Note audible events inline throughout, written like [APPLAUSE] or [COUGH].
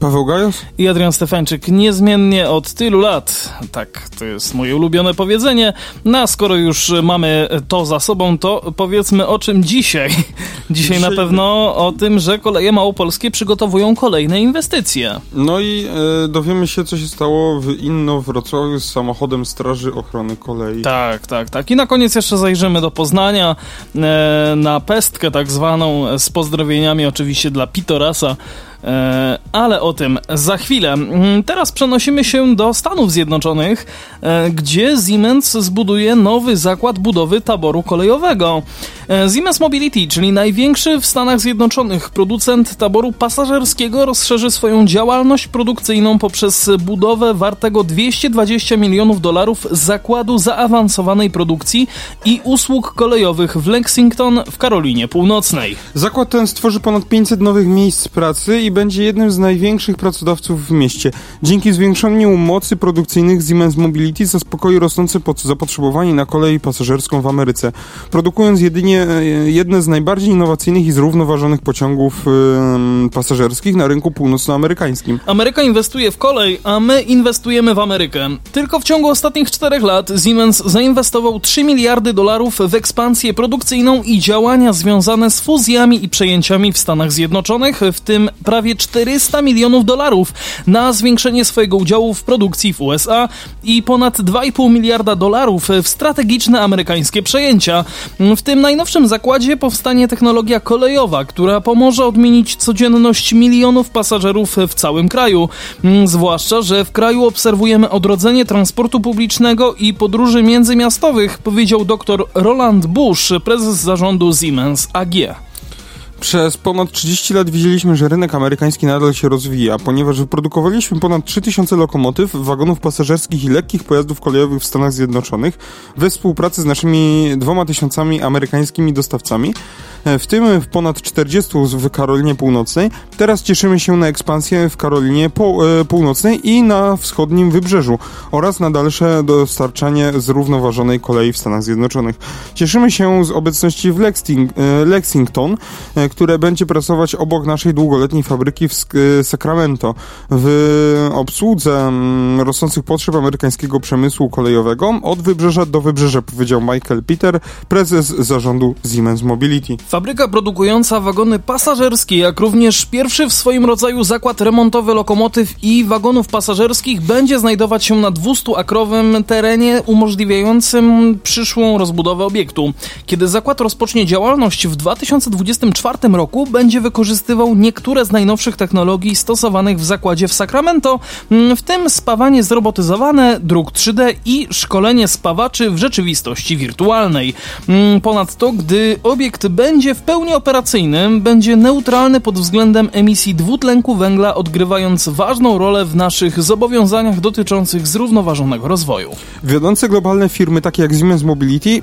Paweł Gajos? I Adrian Stefańczyk niezmiennie od tylu lat. Tak, to jest moje ulubione powiedzenie. No a skoro już mamy to za sobą, to powiedzmy o czym dzisiaj. Dzisiaj, [LAUGHS] dzisiaj... na pewno o tym, że koleje małopolskie przygotowują kolejne inwestycje. No i e, dowiemy się, co się stało w Inno-Wrocławiu z samochodem Straży Ochrony Kolei. Tak, tak, tak. I na koniec jeszcze zajrzymy do Poznania e, na pestkę tak zwaną z pozdrowieniami oczywiście dla Pitorasa ale o tym za chwilę. Mm, teraz przenosimy się do Stanów Zjednoczonych, e, gdzie Siemens zbuduje nowy zakład budowy taboru kolejowego. E, Siemens Mobility, czyli największy w Stanach Zjednoczonych producent taboru pasażerskiego, rozszerzy swoją działalność produkcyjną poprzez budowę wartego 220 milionów dolarów zakładu zaawansowanej produkcji i usług kolejowych w Lexington w Karolinie Północnej. Zakład ten stworzy ponad 500 nowych miejsc pracy i będzie jednym z największych pracodawców w mieście. Dzięki zwiększeniu mocy produkcyjnych Siemens Mobility zaspokoi rosnące zapotrzebowanie na kolej pasażerską w Ameryce, produkując jedynie e, jedne z najbardziej innowacyjnych i zrównoważonych pociągów yy, pasażerskich na rynku północnoamerykańskim. Ameryka inwestuje w kolej, a my inwestujemy w Amerykę. Tylko w ciągu ostatnich czterech lat Siemens zainwestował 3 miliardy dolarów w ekspansję produkcyjną i działania związane z fuzjami i przejęciami w Stanach Zjednoczonych, w tym prawie prawie 400 milionów dolarów na zwiększenie swojego udziału w produkcji w USA i ponad 2,5 miliarda dolarów w strategiczne amerykańskie przejęcia. W tym najnowszym zakładzie powstanie technologia kolejowa, która pomoże odmienić codzienność milionów pasażerów w całym kraju. Zwłaszcza, że w kraju obserwujemy odrodzenie transportu publicznego i podróży międzymiastowych, powiedział dr Roland Bush, prezes zarządu Siemens AG. Przez ponad 30 lat widzieliśmy, że rynek amerykański nadal się rozwija, ponieważ wyprodukowaliśmy ponad 3000 lokomotyw, wagonów pasażerskich i lekkich pojazdów kolejowych w Stanach Zjednoczonych we współpracy z naszymi dwoma tysiącami amerykańskimi dostawcami, e, w tym w ponad 40 w Karolinie Północnej. Teraz cieszymy się na ekspansję w Karolinie e, Północnej i na wschodnim wybrzeżu oraz na dalsze dostarczanie zrównoważonej kolei w Stanach Zjednoczonych. Cieszymy się z obecności w Lexing e, Lexington, które będzie pracować obok naszej długoletniej fabryki w Sacramento w obsłudze mm, rosnących potrzeb amerykańskiego przemysłu kolejowego od wybrzeża do wybrzeża, powiedział Michael Peter, prezes zarządu Siemens Mobility. Fabryka produkująca wagony pasażerskie, jak również pierwszy w swoim rodzaju zakład remontowy lokomotyw i wagonów pasażerskich będzie znajdować się na 200-akrowym terenie umożliwiającym przyszłą rozbudowę obiektu. Kiedy zakład rozpocznie działalność w 2024 2024 roku będzie wykorzystywał niektóre z najnowszych technologii stosowanych w zakładzie w Sacramento, mm, w tym spawanie zrobotyzowane, druk 3D i szkolenie spawaczy w rzeczywistości wirtualnej. Mm, ponadto, gdy obiekt będzie w pełni operacyjny, będzie neutralny pod względem emisji dwutlenku węgla, odgrywając ważną rolę w naszych zobowiązaniach dotyczących zrównoważonego rozwoju. Wiodące globalne firmy takie jak Siemens Mobility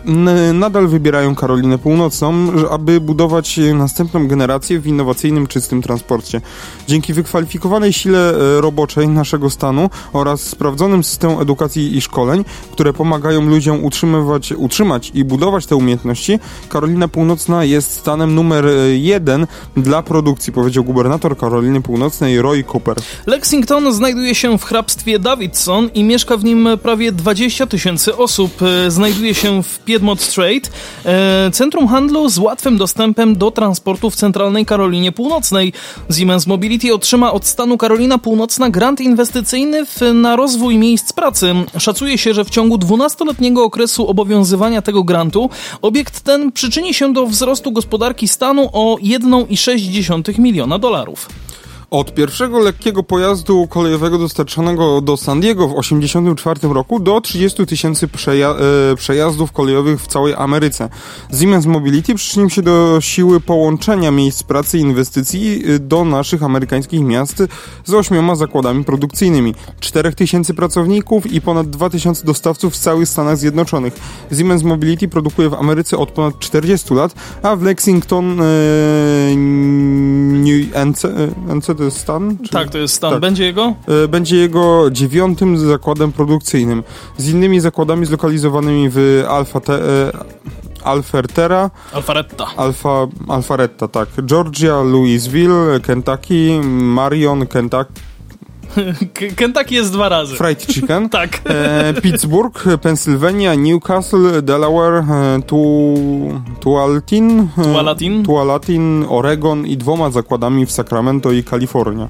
nadal wybierają Karolinę Północną, aby budować następne następną generację w innowacyjnym, czystym transporcie. Dzięki wykwalifikowanej sile e, roboczej naszego stanu oraz sprawdzonym systemom edukacji i szkoleń, które pomagają ludziom utrzymywać, utrzymać i budować te umiejętności, Karolina Północna jest stanem numer e, jeden dla produkcji, powiedział gubernator Karoliny Północnej Roy Cooper. Lexington znajduje się w hrabstwie Davidson i mieszka w nim prawie 20 tysięcy osób. E, znajduje się w Piedmont Strait, centrum handlu z łatwym dostępem do transportu transportu w centralnej Karolinie Północnej. Siemens Mobility otrzyma od stanu Karolina Północna grant inwestycyjny w, na rozwój miejsc pracy. Szacuje się, że w ciągu 12-letniego okresu obowiązywania tego grantu obiekt ten przyczyni się do wzrostu gospodarki stanu o 1,6 miliona dolarów. Od pierwszego lekkiego pojazdu kolejowego dostarczonego do San Diego w 1984 roku do 30 tysięcy przeja e, przejazdów kolejowych w całej Ameryce. Siemens Mobility przyczynił się do siły połączenia miejsc pracy i inwestycji e, do naszych amerykańskich miast z ośmioma zakładami produkcyjnymi, 4 tysięcy pracowników i ponad 2 tysiące dostawców w całych Stanach Zjednoczonych. Siemens Mobility produkuje w Ameryce od ponad 40 lat, a w Lexington e, New NC, NC to jest stan? Czy? Tak, to jest stan. Tak. Będzie jego? E, będzie jego dziewiątym zakładem produkcyjnym. Z innymi zakładami zlokalizowanymi w Alfa te, e, Alfertera. Alfaretta. Alfa, Alfaretta, tak. Georgia, Louisville, Kentucky, Marion, Kentucky. Kentucky jest dwa razy. Fried chicken. [LAUGHS] tak. E, Pittsburgh, Pennsylvania, Newcastle, Delaware, e, tu, Tualatin, e, Tualatin. Tualatin, Oregon i dwoma zakładami w Sacramento i Kalifornia.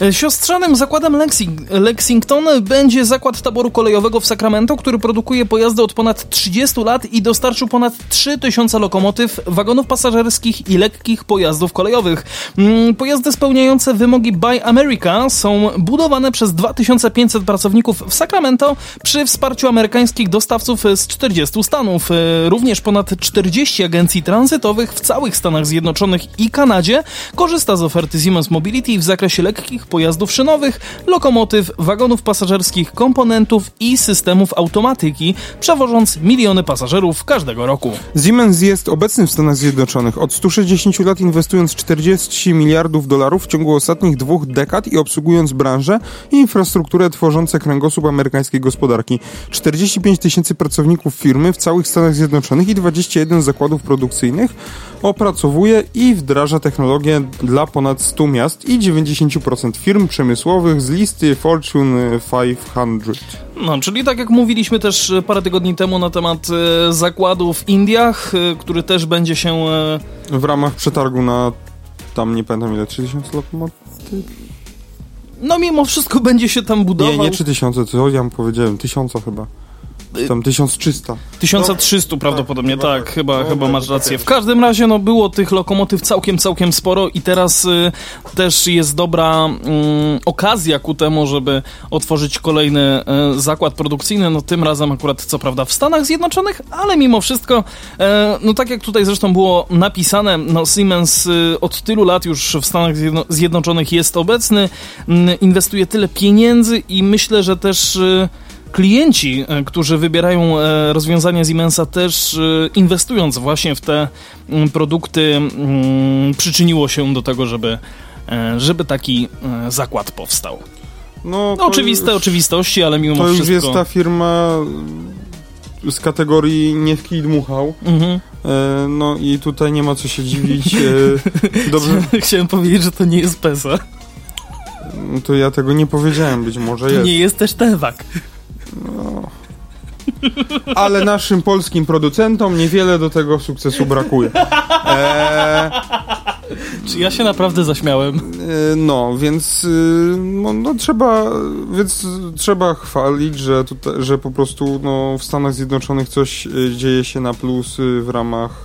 E, siostrzanym zakładem Lexing Lexington będzie zakład taboru kolejowego w Sacramento, który produkuje pojazdy od ponad 30 lat i dostarczył ponad 3000 lokomotyw, wagonów pasażerskich i lekkich pojazdów kolejowych. Mm, pojazdy spełniające wymogi Buy America są budowane przez 2500 pracowników w Sacramento przy wsparciu amerykańskich dostawców z 40 stanów. E, również ponad 40 agencji tranzytowych w całych Stanach Zjednoczonych i Kanadzie korzysta z oferty Siemens Mobility w zakresie lekkich pojazdów szynowych, lokomotyw, wagonów pasażerskich, komponentów i systemów automatyki, przewożąc miliony pasażerów każdego roku. Siemens jest obecny w Stanach Zjednoczonych od 160 lat inwestując 40 miliardów dolarów w ciągu ostatnich dwóch dekad i obsługując branżę i infrastrukturę tworzące kręgosłup amerykańskiej gospodarki. 45 tysięcy pracowników firmy w całych Stanach Zjednoczonych i 21 zakładów produkcyjnych opracowuje i wdraża technologię dla ponad 100 miast i 90% firm przemysłowych z listy Fortune 500. No, czyli tak jak mówiliśmy też parę tygodni temu na temat e, zakładu w Indiach, e, który też będzie się... E... W ramach przetargu na tam nie pamiętam ile, 3000 lokomotyw? No mimo wszystko będzie się tam budował. Nie, nie 3000, co ja powiedziałem, 1000 chyba. Tam 1300. 1300 no, prawdopodobnie, tak, tak, chyba, no, chyba masz rację. W każdym razie, no było tych lokomotyw całkiem, całkiem sporo i teraz y, też jest dobra y, okazja ku temu, żeby otworzyć kolejny y, zakład produkcyjny, no tym razem akurat co prawda w Stanach Zjednoczonych, ale mimo wszystko, y, no tak jak tutaj zresztą było napisane, no Siemens y, od tylu lat już w Stanach Zjednoczonych jest obecny, y, inwestuje tyle pieniędzy i myślę, że też klienci, e, którzy wybierają e, rozwiązania Siemensa też e, inwestując właśnie w te mm, produkty mm, przyczyniło się do tego, żeby, żeby taki zakład powstał. No, no oczywiste już, oczywistości, ale mimo to wszystko... To już jest ta firma z kategorii nie kij dmuchał. Mhm. No i tutaj nie ma co się dziwić. [LAUGHS] Dobrze. Chciałem powiedzieć, że to nie jest PESA. No to ja tego nie powiedziałem, być może jest. Nie jest też Tewak. No. Ale naszym polskim producentom niewiele do tego sukcesu brakuje. Eee, Czy ja się naprawdę zaśmiałem? E, no, więc y, no, no, trzeba, więc trzeba chwalić, że, tutaj, że po prostu no, w Stanach Zjednoczonych coś y, dzieje się na plus w ramach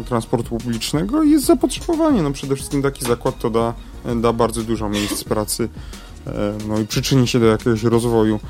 y, transportu publicznego i jest zapotrzebowanie. No, przede wszystkim taki zakład to da, da bardzo dużo miejsc pracy e, no i przyczyni się do jakiegoś rozwoju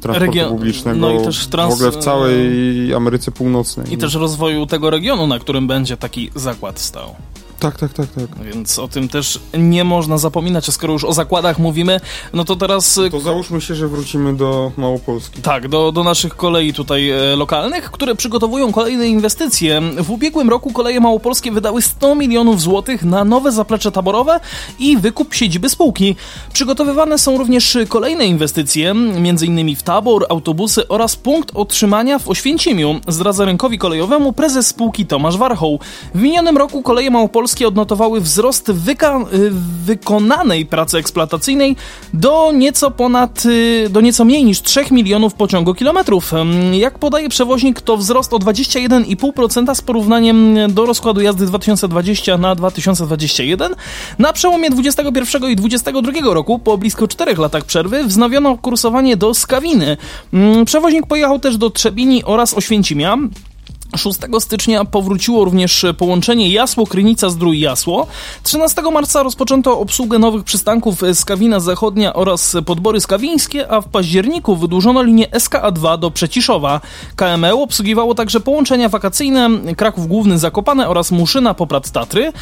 transportu Region, publicznego no trans, w ogóle w całej Ameryce Północnej. I też rozwoju tego regionu, na którym będzie taki zakład stał. Tak, tak, tak, tak. Więc o tym też nie można zapominać, a skoro już o zakładach mówimy, no to teraz... Y, to załóżmy się, że wrócimy do Małopolski. Tak, do, do naszych kolei tutaj e, lokalnych, które przygotowują kolejne inwestycje. W ubiegłym roku koleje małopolskie wydały 100 milionów złotych na nowe zaplecze taborowe i wykup siedziby spółki. Przygotowywane są również kolejne inwestycje, m.in. w tabor, autobusy oraz punkt otrzymania w Oświęcimiu. Zdradza rynkowi kolejowemu prezes spółki Tomasz Warchoł. W minionym roku koleje małopolskie polskie odnotowały wzrost wyka- y, wykonanej pracy eksploatacyjnej do nieco ponad, y, do nieco mniej niż 3 milionów pociągokilometrów. Jak podaje przewoźnik, to wzrost o 21,5% z porównaniem do rozkładu jazdy 2020 na 2021. Na przełomie 21 i 22 roku, po blisko 4 latach przerwy, wznowiono kursowanie do Skawiny. Przewoźnik pojechał też do Trzebini oraz Oświęcimia. 6 stycznia powróciło również połączenie Jasło-Krynica-Zdrój-Jasło. 13 marca rozpoczęto obsługę nowych przystanków Skawina Zachodnia oraz Podbory Skawińskie, a w październiku wydłużono linię SKA2 do Przeciszowa. KML obsługiwało także połączenia wakacyjne Kraków Główny Zakopane oraz Muszyna Poprad Tatry.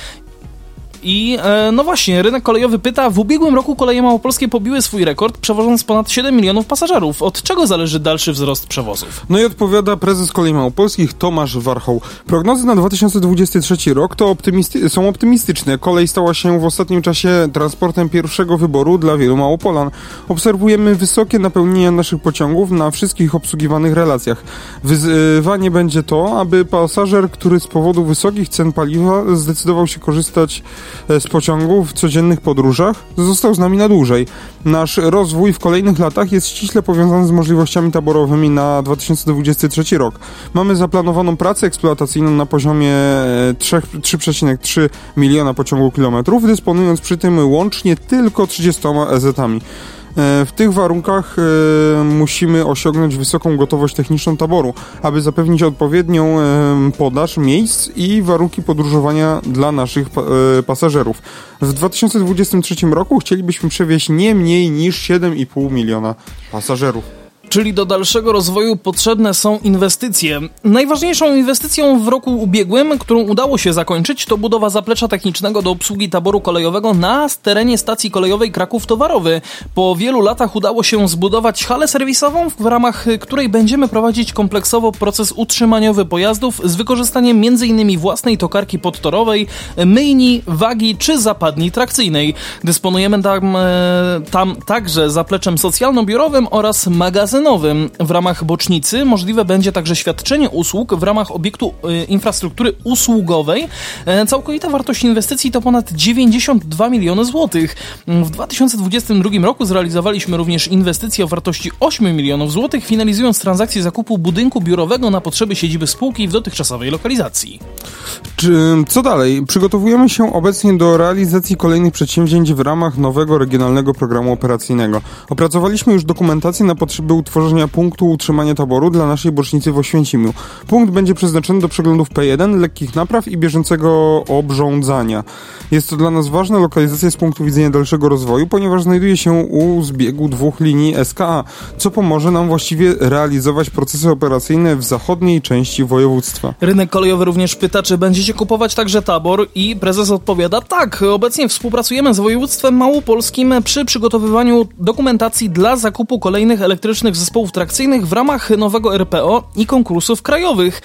I e, no właśnie, rynek kolejowy pyta, w ubiegłym roku koleje małopolskie pobiły swój rekord, przewożąc ponad 7 milionów pasażerów. Od czego zależy dalszy wzrost przewozów? No i odpowiada prezes kolei małopolskich Tomasz Warchoł. Prognozy na 2023 rok to optymisty są optymistyczne. Kolej stała się w ostatnim czasie transportem pierwszego wyboru dla wielu Małopolan. Obserwujemy wysokie napełnienie naszych pociągów na wszystkich obsługiwanych relacjach. Wyzwanie będzie to, aby pasażer, który z powodu wysokich cen paliwa zdecydował się korzystać z pociągów w codziennych podróżach, został z nami na dłużej. Nasz rozwój w kolejnych latach jest ściśle powiązany z możliwościami taborowymi na 2023 rok. Mamy zaplanowaną pracę eksploatacyjną na poziomie 3,3 miliona pociągu kilometrów, dysponując przy tym łącznie tylko 30 ezetami. E, w tych warunkach e, musimy osiągnąć wysoką gotowość techniczną taboru, aby zapewnić odpowiednią e, podaż miejsc i warunki podróżowania dla naszych pasażerów. W 2023 roku chcielibyśmy przewieźć nie mniej niż 7,5 miliona pasażerów. Czyli do dalszego rozwoju potrzebne są inwestycje. Najważniejszą inwestycją w roku ubiegłym, którą udało się zakończyć, to budowa zaplecza technicznego do obsługi taboru kolejowego na terenie stacji kolejowej Kraków Towarowy. Po wielu latach udało się zbudować halę serwisową, w ramach której będziemy prowadzić kompleksowo proces utrzymaniowy pojazdów z wykorzystaniem m.in. własnej tokarki podtorowej, myjni, wagi czy zapadni trakcyjnej. Dysponujemy tam, e, tam także zapleczem socjalno-biurowym oraz magazyn magazynowym. W ramach bocznicy możliwe będzie także świadczenie usług w ramach obiektu y, infrastruktury usługowej. E, całkowita wartość inwestycji to ponad 92 miliony złotych. W 2022 roku zrealizowaliśmy również inwestycje o wartości 8 milionów złotych, finalizując transakcję zakupu budynku biurowego na potrzeby siedziby spółki w dotychczasowej lokalizacji. Czy, co dalej? Przygotowujemy się obecnie do realizacji kolejnych przedsięwzięć w ramach nowego regionalnego programu operacyjnego. Opracowaliśmy już dokumentację na potrzeby utworzenia punktu utrzymania taboru dla naszej bocznicy w Oświęcimiu. Punkt będzie przeznaczony do przeglądów P1, lekkich napraw i bieżącego obrządzania. Jest to dla nas ważna lokalizacja z punktu widzenia dalszego rozwoju, ponieważ znajduje się u zbiegu dwóch linii SKA, co pomoże nam właściwie realizować procesy operacyjne w zachodniej części województwa. Rynek kolejowy również pyta, czy będziecie kupować także tabor i prezes odpowiada tak. Obecnie współpracujemy z województwem małopolskim przy przygotowywaniu dokumentacji dla zakupu kolejnych elektrycznych zespołów trakcyjnych w ramach nowego RPO i konkursów krajowych.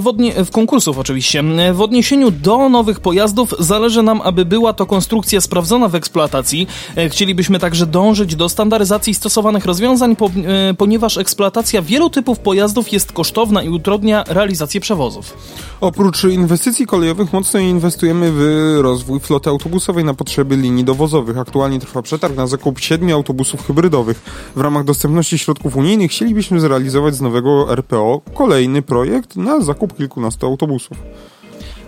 W, odnie- w konkursów oczywiście. W odniesieniu do nowych pojazdów zależy nam, aby była to konstrukcja sprawdzona w eksploatacji. Chcielibyśmy także dążyć do standaryzacji stosowanych rozwiązań, po- e, ponieważ eksploatacja wielu typów pojazdów jest kosztowna i utrudnia realizację przewozów. Oprócz inwestycji kolejowych mocno inwestujemy w rozwój floty autobusowej na potrzeby linii dowozowych. Aktualnie trwa przetarg na zakup siedmiu autobusów hybrydowych. W ramach dostępności środków unijnych chcielibyśmy zrealizować z nowego RPO kolejny projekt na zakup kilkunastu autobusów.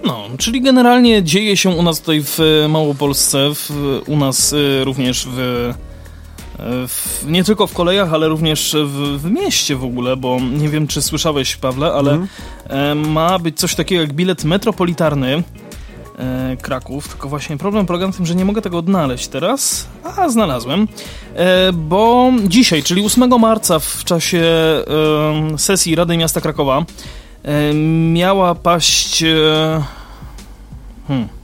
No, czyli generalnie dzieje się u nas tutaj w Małopolsce, w, u nas y, również w, w, nie tylko w kolejach, ale również w, w, mieście w ogóle, bo nie wiem, czy słyszałeś, Pawle, ale mm. e, ma być coś takiego jak bilet metropolitarny e, Kraków, tylko właśnie problem polega na tym, że nie mogę tego odnaleźć teraz, a znalazłem, e, bo dzisiaj, czyli 8 marca w czasie e, sesji Rady Miasta Krakowa miała paść... Hmm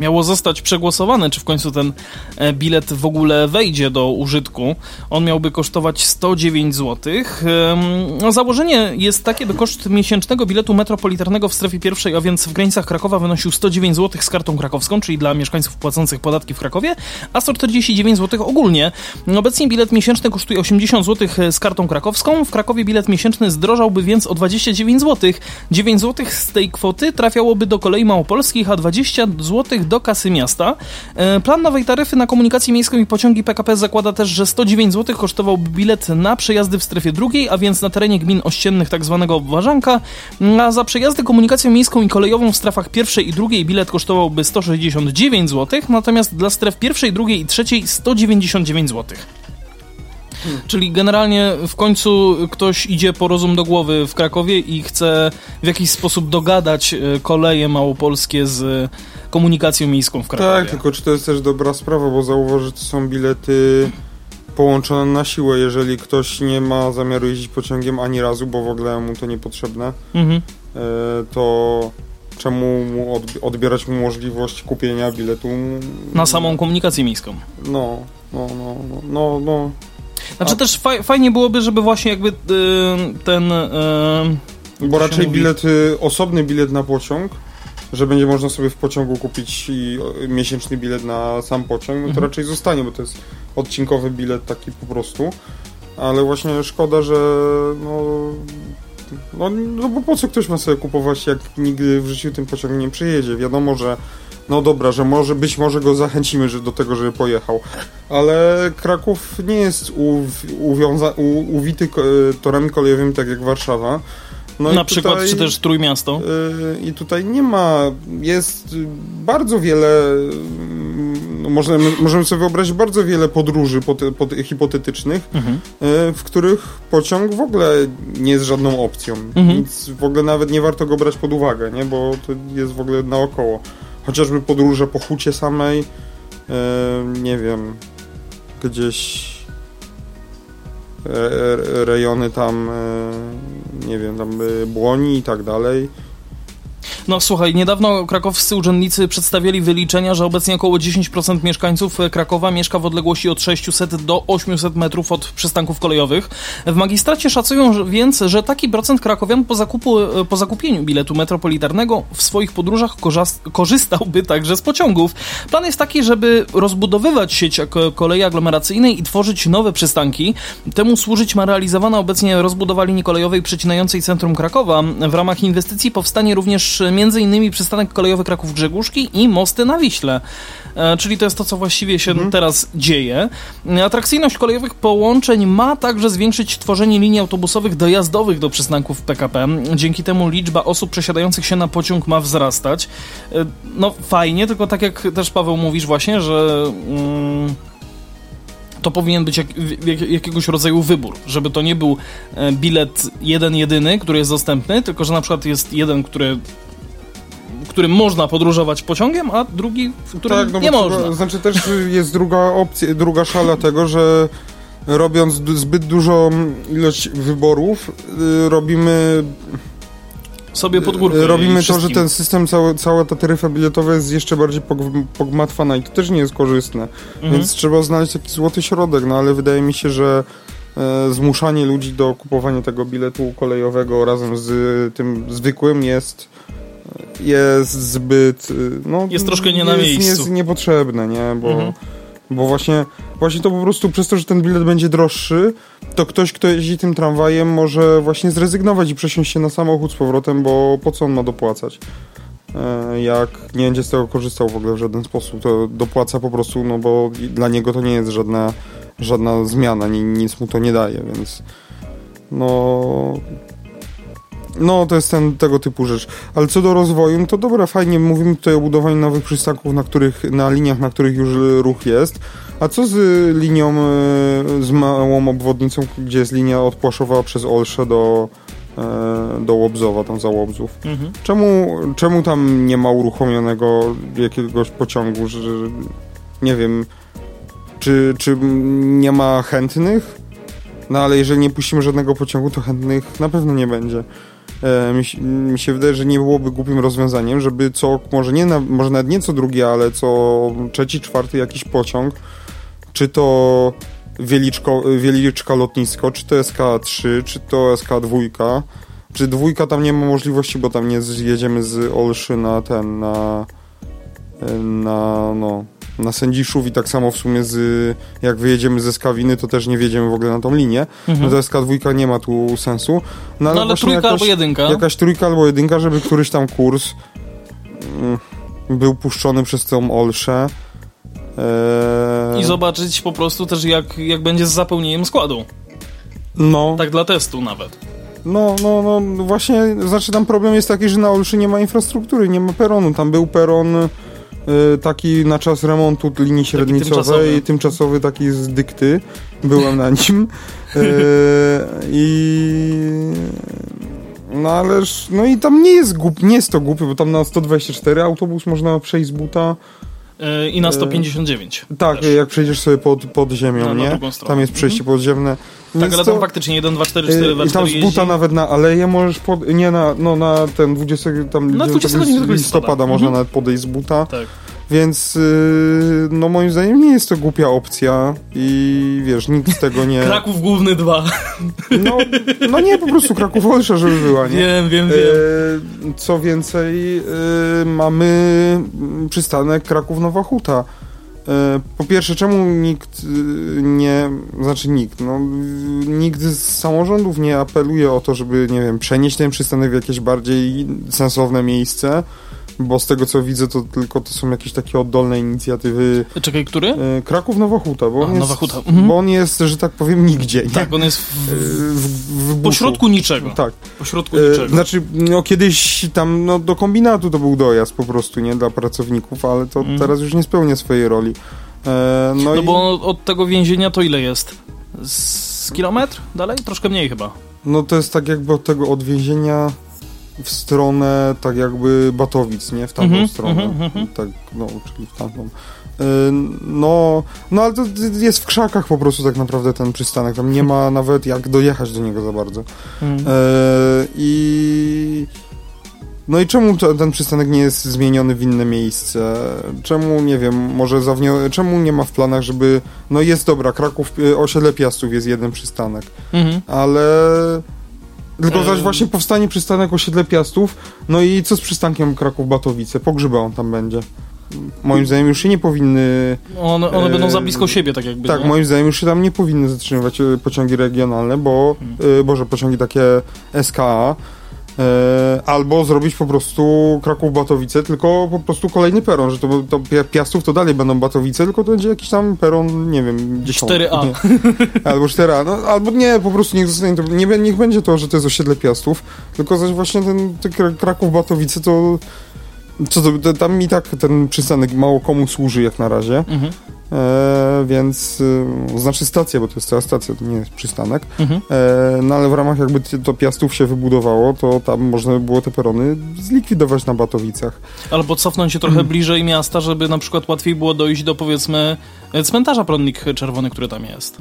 miało zostać przegłosowane, czy w końcu ten e, bilet w ogóle wejdzie do użytku. On miałby kosztować 109 zł. No, założenie jest takie, by koszt miesięcznego biletu metropolitarnego w strefie pierwszej, a więc w granicach Krakowa wynosił 109 zł z kartą krakowską, czyli dla mieszkańców płacących podatki w Krakowie, a 149 zł ogólnie. Obecnie bilet miesięczny kosztuje 80 zł z kartą krakowską. W Krakowie bilet miesięczny zdrożałby więc o 29 zł. 9 zł z tej kwoty trafiałoby do kolei małopolskich, a 20 zł do kasy miasta. E, plan nowej taryfy na komunikację miejską i pociągi PKP zakłada też, że 109 zł kosztowałby bilet na przejazdy w strefie drugiej, a więc na terenie gmin ościennych tzw. Tak obważanka, a za przejazdy komunikacją miejską i kolejową w strefach pierwszej i drugiej bilet kosztowałby 169 zł, natomiast dla stref pierwszej, drugiej i trzeciej 199 zł. Czyli generalnie w końcu ktoś idzie po rozum do głowy w Krakowie i chce w jakiś sposób dogadać e, koleje małopolskie z komunikacją miejską w Krakowie. Tak, tylko czy to jest też dobra sprawa, bo zauważ, że to są bilety połączone na siłę, jeżeli ktoś nie ma zamiaru jeździć pociągiem ani razu, bo w ogóle mu to niepotrzebne, Mhm. e, to czemu mu odb- odbierać mu możliwość kupienia biletu? Na samą komunikację miejską. No, no, no, no, no, no. Znaczy A- też faj, fajnie byłoby, żeby właśnie jakby y, ten... Y, Bo raczej bilet, osobny bilet na pociąg, że będzie można sobie w pociągu kupić o, miesięczny bilet na sam pociąg, no to Mhm. raczej zostanie, bo to jest odcinkowy bilet taki po prostu. Ale właśnie szkoda, że no, no, no bo po co ktoś ma sobie kupować, jak nigdy w życiu tym pociągiem nie przyjedzie. Wiadomo, że no dobra, że może być może go zachęcimy że, do tego, żeby pojechał. Ale Kraków nie jest uw, uwiąza, u, uwity ko- torami kolejowymi tak jak Warszawa. No na przykład, tutaj, czy też Trójmiasto. y, I tutaj nie ma, jest bardzo wiele, y, no możemy, możemy sobie wyobrazić bardzo wiele podróży pot, pot, hipotetycznych, Mhm. y, w których pociąg w ogóle nie jest żadną opcją. Mhm. Nic w ogóle nawet nie warto go brać pod uwagę, nie? bo to jest w ogóle naokoło. Chociażby podróże po hucie samej, y, nie wiem, gdzieś rejony tam, e, nie wiem, tam e, Błoni i tak dalej. No słuchaj, niedawno krakowscy urzędnicy przedstawili wyliczenia, że obecnie około 10% mieszkańców Krakowa mieszka w odległości od 600 do 800 metrów od przystanków kolejowych. W magistracie szacują więc, że taki procent krakowian po, zakupu, po zakupieniu biletu metropolitarnego w swoich podróżach korzystałby także z pociągów. Plan jest taki, żeby rozbudowywać sieć kolei aglomeracyjnej i tworzyć nowe przystanki. Temu służyć ma realizowana obecnie rozbudowa linii kolejowej przecinającej centrum Krakowa. W ramach inwestycji powstanie również m.in. przystanek kolejowy Kraków-Grzegórzki i mosty na Wiśle. E, czyli to jest to, co właściwie się teraz dzieje. E, Atrakcyjność kolejowych połączeń ma także zwiększyć tworzenie linii autobusowych dojazdowych do przystanków PKP. Dzięki temu liczba osób przesiadających się na pociąg ma wzrastać. E, no fajnie, tylko tak jak też Paweł mówisz właśnie, że... Mm, to powinien być jak, jak, jakiegoś rodzaju wybór, żeby to nie był bilet jeden jedyny, który jest dostępny, tylko że na przykład jest jeden, który którym można podróżować pociągiem, a drugi, w którym Tak, no nie można. trzeba, znaczy też jest druga opcja, druga szala tego, że robiąc zbyt dużą ilość wyborów, y, robimy Sobie pod górkę. y, robimy to, że ten system, cały, cała ta taryfa biletowa jest jeszcze bardziej pog- pogmatwana i to też nie jest korzystne. Mhm. Więc trzeba znaleźć taki złoty środek, no ale wydaje mi się, że e, zmuszanie ludzi do kupowania tego biletu kolejowego razem z tym zwykłym jest jest zbyt y, no, Jest troszkę nie na jest, miejscu. jest niepotrzebne, nie? Bo, Mhm. bo właśnie, właśnie to po prostu przez to, że ten bilet będzie droższy, to ktoś, kto jeździ tym tramwajem może właśnie zrezygnować i przesiąść się na samochód z powrotem, bo po co on ma dopłacać? E, Jak nie będzie z tego korzystał w ogóle w żaden sposób, to dopłaca po prostu, no bo dla niego to nie jest żadna, żadna zmiana, ni, nic mu to nie daje, więc no... No, to jest ten, tego typu rzecz. Ale co do rozwoju, no to dobra, fajnie, mówimy tutaj o budowaniu nowych przystanków, na, których, na liniach, na których już ruch jest. A co z linią, e, z małą obwodnicą, gdzie jest linia od Płaszowa przez Olsze do, e, do Łobzowa, tam za Łobzów? Mhm. Czemu, czemu tam nie ma uruchomionego jakiegoś pociągu, że nie wiem, czy, czy nie ma chętnych? No ale jeżeli nie puścimy żadnego pociągu, to chętnych na pewno nie będzie. E, mi, mi się wydaje, że nie byłoby głupim rozwiązaniem, żeby co, może nie na, może nawet nie co drugi, ale co trzeci, czwarty jakiś pociąg, czy to Wieliczko, Wieliczka lotnisko, czy to SK3, czy to SK2, czy dwójka tam nie ma możliwości, bo tam nie zjedziemy z Olszy na ten, na, na, no, na Sędziszów i tak samo w sumie z, jak wyjedziemy ze Skawiny, to też nie wjedziemy w ogóle na tą linię. Mhm. No to SK2 nie ma tu sensu. No No ale, ale właśnie trójka jakaś, albo jedynka. jakaś trójka albo jedynka, żeby któryś tam kurs mm, był puszczony przez tą Olszę. Eee, I zobaczyć po prostu też jak, jak będzie z zapełnieniem składu. no, Tak dla testu nawet. no, no, no, właśnie, znaczy tam problem jest taki, że na Olszy nie ma infrastruktury, nie ma peronu. Tam był peron taki na czas remontu linii średnicowej, tymczasowy. tymczasowy taki z dykty, byłem na nim. [LAUGHS] Y, i no ależ, no i tam nie jest głup, nie jest to głupie, bo tam na 124 autobus można przejść z buta, I na 159. tak, też. jak przejdziesz sobie pod, pod ziemią, No, na nie? stronę. Tam jest przejście podziemne. Tak, ale to- tam faktycznie 1, 2, 4, 4, y, 2, I tam 4 z buta nawet na aleję możesz pod, nie na, no na ten 20, tam Na gdzie- 20 tam listopada. listopada można Mhm. nawet podejść z buta. Tak. Więc y, no moim zdaniem nie jest to głupia opcja i wiesz, nikt z tego nie... [LAUGHS] Kraków Główny 2. No, no nie, po prostu Kraków Olsza, żeby była, nie? Wiem, wiem, wiem. E, co więcej, e, mamy przystanek Kraków-Nowa Huta. E, po pierwsze, czemu nikt nie, znaczy nikt, no, y, nikt z samorządów nie apeluje o to, żeby, nie wiem, przenieść ten przystanek w jakieś bardziej sensowne miejsce, bo z tego co widzę, to tylko to są jakieś takie oddolne inicjatywy. Czekaj, który? E, Kraków-Nowa Huta, bo A, on jest, Nowa Huta, mhm. bo on jest, że tak powiem, nigdzie. Nie? Tak, on jest E, w, w, w po buszu. środku niczego. Tak. Po środku E, niczego. Znaczy, no kiedyś tam no, do kombinatu to był dojazd po prostu, nie? Dla pracowników, ale to Mm. teraz już nie spełnia swojej roli. E, no, No i, bo od tego więzienia to ile jest? Z kilometr dalej? Troszkę mniej chyba. no to jest tak jakby od tego odwięzienia w stronę tak jakby Batowic, nie? W tamtą Mhm, stronę. mhm, mhm. Tak, no, czyli w tamtą. E, No, no ale to jest w krzakach po prostu tak naprawdę ten przystanek. Tam nie ma [LAUGHS] nawet jak dojechać do niego za bardzo. Mhm. E, I. No i czemu to, ten przystanek nie jest zmieniony w inne miejsce? Czemu, nie wiem, może zawnio... czemu nie ma w planach, żeby... No jest dobra, Kraków, y, osiedle Piastów jest jeden przystanek, Mhm. ale... Tylko zaś właśnie powstanie przystanek osiedle Piastów, no i co z przystankiem Kraków-Batowice? Pogrzyba on tam będzie. Moim zdaniem już się nie powinny... One, one E, będą za blisko siebie, tak jakby. Tak, nie? moim zdaniem już się tam nie powinny zatrzymywać e, pociągi regionalne, bo, Hmm. e, boże, pociągi takie SKA, albo zrobić po prostu Kraków-Batowice, tylko po prostu kolejny peron, że to, to Pia- Piastów to dalej będą Batowice, tylko to będzie jakiś tam peron, nie wiem, dziesiąty. 4A. Nie. Albo 4A, no, albo nie, po prostu niech zostanie to, nie, niech będzie to, że to jest osiedle Piastów, tylko zaś właśnie ten, ten Kra- Kraków-Batowice to, co to, tam i tak ten przystanek mało komu służy jak na razie. Mhm. E, więc y, znaczy stacja, bo to jest cała stacja, to nie jest przystanek. Mhm. E, no ale w ramach jakby to Piastów się wybudowało, to tam można by było te perony zlikwidować na Batowicach. Albo cofnąć się trochę bliżej miasta, żeby na przykład łatwiej było dojść do powiedzmy e, cmentarza Pronnik Czerwony, który tam jest.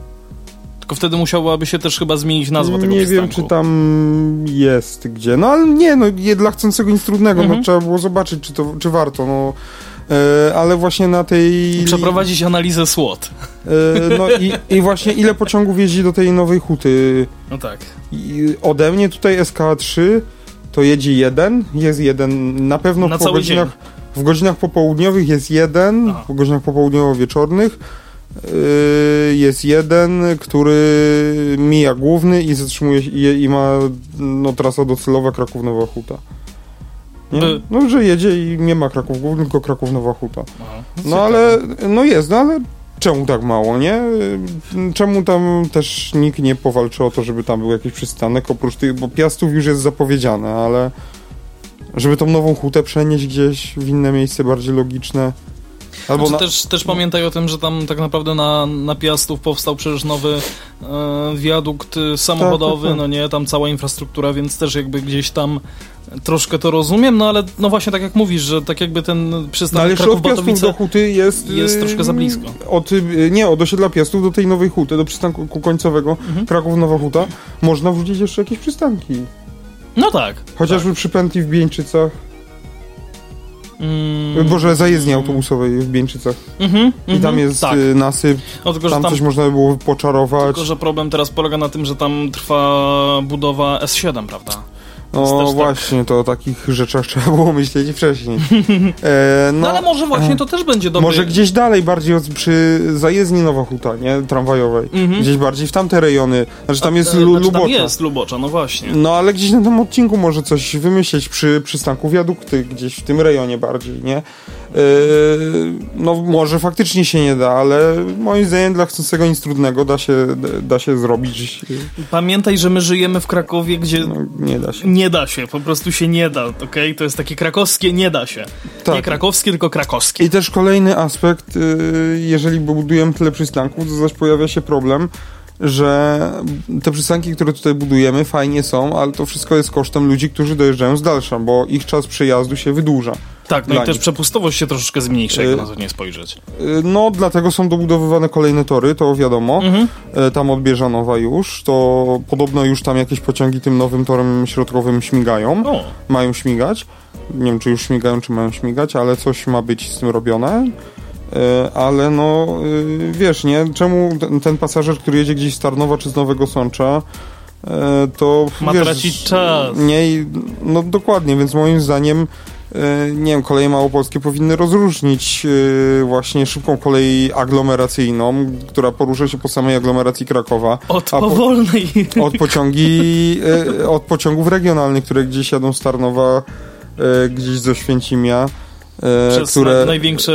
Tylko wtedy musiałaby się też chyba zmienić nazwa tego nie przystanku. wiem, czy tam jest gdzie. No ale nie, no dla chcącego nic trudnego, Mhm. no trzeba było zobaczyć, czy, to, czy warto, no. E, ale właśnie na tej... Przeprowadzić analizę SWOT. E, no i, i właśnie ile pociągów jeździ do tej nowej huty? No tak. I ode mnie tutaj SK3 to jedzie jeden, jest jeden, na pewno Na po godzinach, w godzinach popołudniowych jest jeden, Aha. w godzinach popołudniowo-wieczornych yy, jest jeden, który mija główny i zatrzymuje i, i ma no, trasa docelowa Kraków-Nowa Huta. Nie? No, że jedzie i nie ma Kraków główny, tylko Kraków-Nowa Huta. Aha. No ale, no jest, no ale czemu tak mało, nie? Czemu tam też nikt nie powalczy o to, żeby tam był jakiś przystanek, oprócz tych, bo Piastów już jest zapowiedziane, ale żeby tą nową hutę przenieść gdzieś w inne miejsce bardziej logiczne. Albo Znaczy, na, też, też pamiętaj o tym, że tam tak naprawdę na, na Piastów powstał przecież nowy e, wiadukt e, samochodowy, Tak, tak, tak. no nie, tam cała infrastruktura, więc też jakby gdzieś tam troszkę to rozumiem, no ale no właśnie tak jak mówisz, że tak jakby ten no, przystanek Piastów Kraków-Batowice do huty jest... jest troszkę za blisko. Od, yy, nie, od osiedla Piastów do tej nowej huty, do przystanku końcowego, Mhm. Kraków-Nowa Huta, można wrzucić jeszcze jakieś przystanki. No tak. Chociażby przy pętli w Bieńczycach. Mm, Boże, zajezdni autobusowej w Bieńczycach. mhm, I tam mhm, jest Tak. y, nasyp, No, tylko, tam, tam, coś można by było poczarować. tylko, że problem teraz polega na tym, że tam trwa budowa S7, prawda? No właśnie, to o takich rzeczach [LAUGHS] trzeba było myśleć wcześniej. E, No, no, ale może właśnie to też będzie dobry... może gdzieś dalej, bardziej od, przy zajezdni Nowa Huta, nie? Tramwajowej. Mhm. Gdzieś bardziej w tamte rejony. Znaczy tam jest E, Lu- znaczy, tam Lubocza. jest Lubocza, no właśnie. No ale gdzieś na tym odcinku może coś wymyśleć przy przystanku wiadukty, gdzieś w tym rejonie bardziej, nie? No może faktycznie się nie da, ale moim zdaniem dla chcącego nic trudnego da się, da się zrobić. Pamiętaj, że my żyjemy w Krakowie, gdzie no, nie da się. Nie da się, po prostu się nie da, okej? Okay? To jest takie krakowskie nie da się. Tak. Nie krakowskie, tylko krakowskie. I też kolejny aspekt, y, jeżeli budujemy tyle przystanków, to zaś pojawia się problem, że te przystanki, które tutaj budujemy, fajnie są, ale to wszystko jest kosztem ludzi, którzy dojeżdżają z dalsza, bo ich czas przejazdu się wydłuża. Tak, no i też przepustowość się troszeczkę zmniejsza, jak y, na to nie spojrzeć. Y, no, dlatego są dobudowywane kolejne tory, to wiadomo. Mhm. Y, tam od Bieżanowa już, to podobno już tam jakieś pociągi tym nowym torem środkowym śmigają. O. Mają śmigać. Nie wiem, czy już śmigają, czy mają śmigać, ale coś ma być z tym robione. Ale no, wiesz, nie? Czemu ten, ten pasażer, który jedzie gdzieś z Tarnowa czy z Nowego Sącza, to ma wiesz, tracić czas. Nie, no dokładnie, więc moim zdaniem nie wiem, koleje małopolskie powinny rozróżnić e, właśnie szybką kolej aglomeracyjną, która porusza się po samej aglomeracji Krakowa. Od powolnej. Po, od pociągi, e, od pociągów regionalnych, które gdzieś jadą z Tarnowa, gdzieś ze Święcimia. Przez które, największe...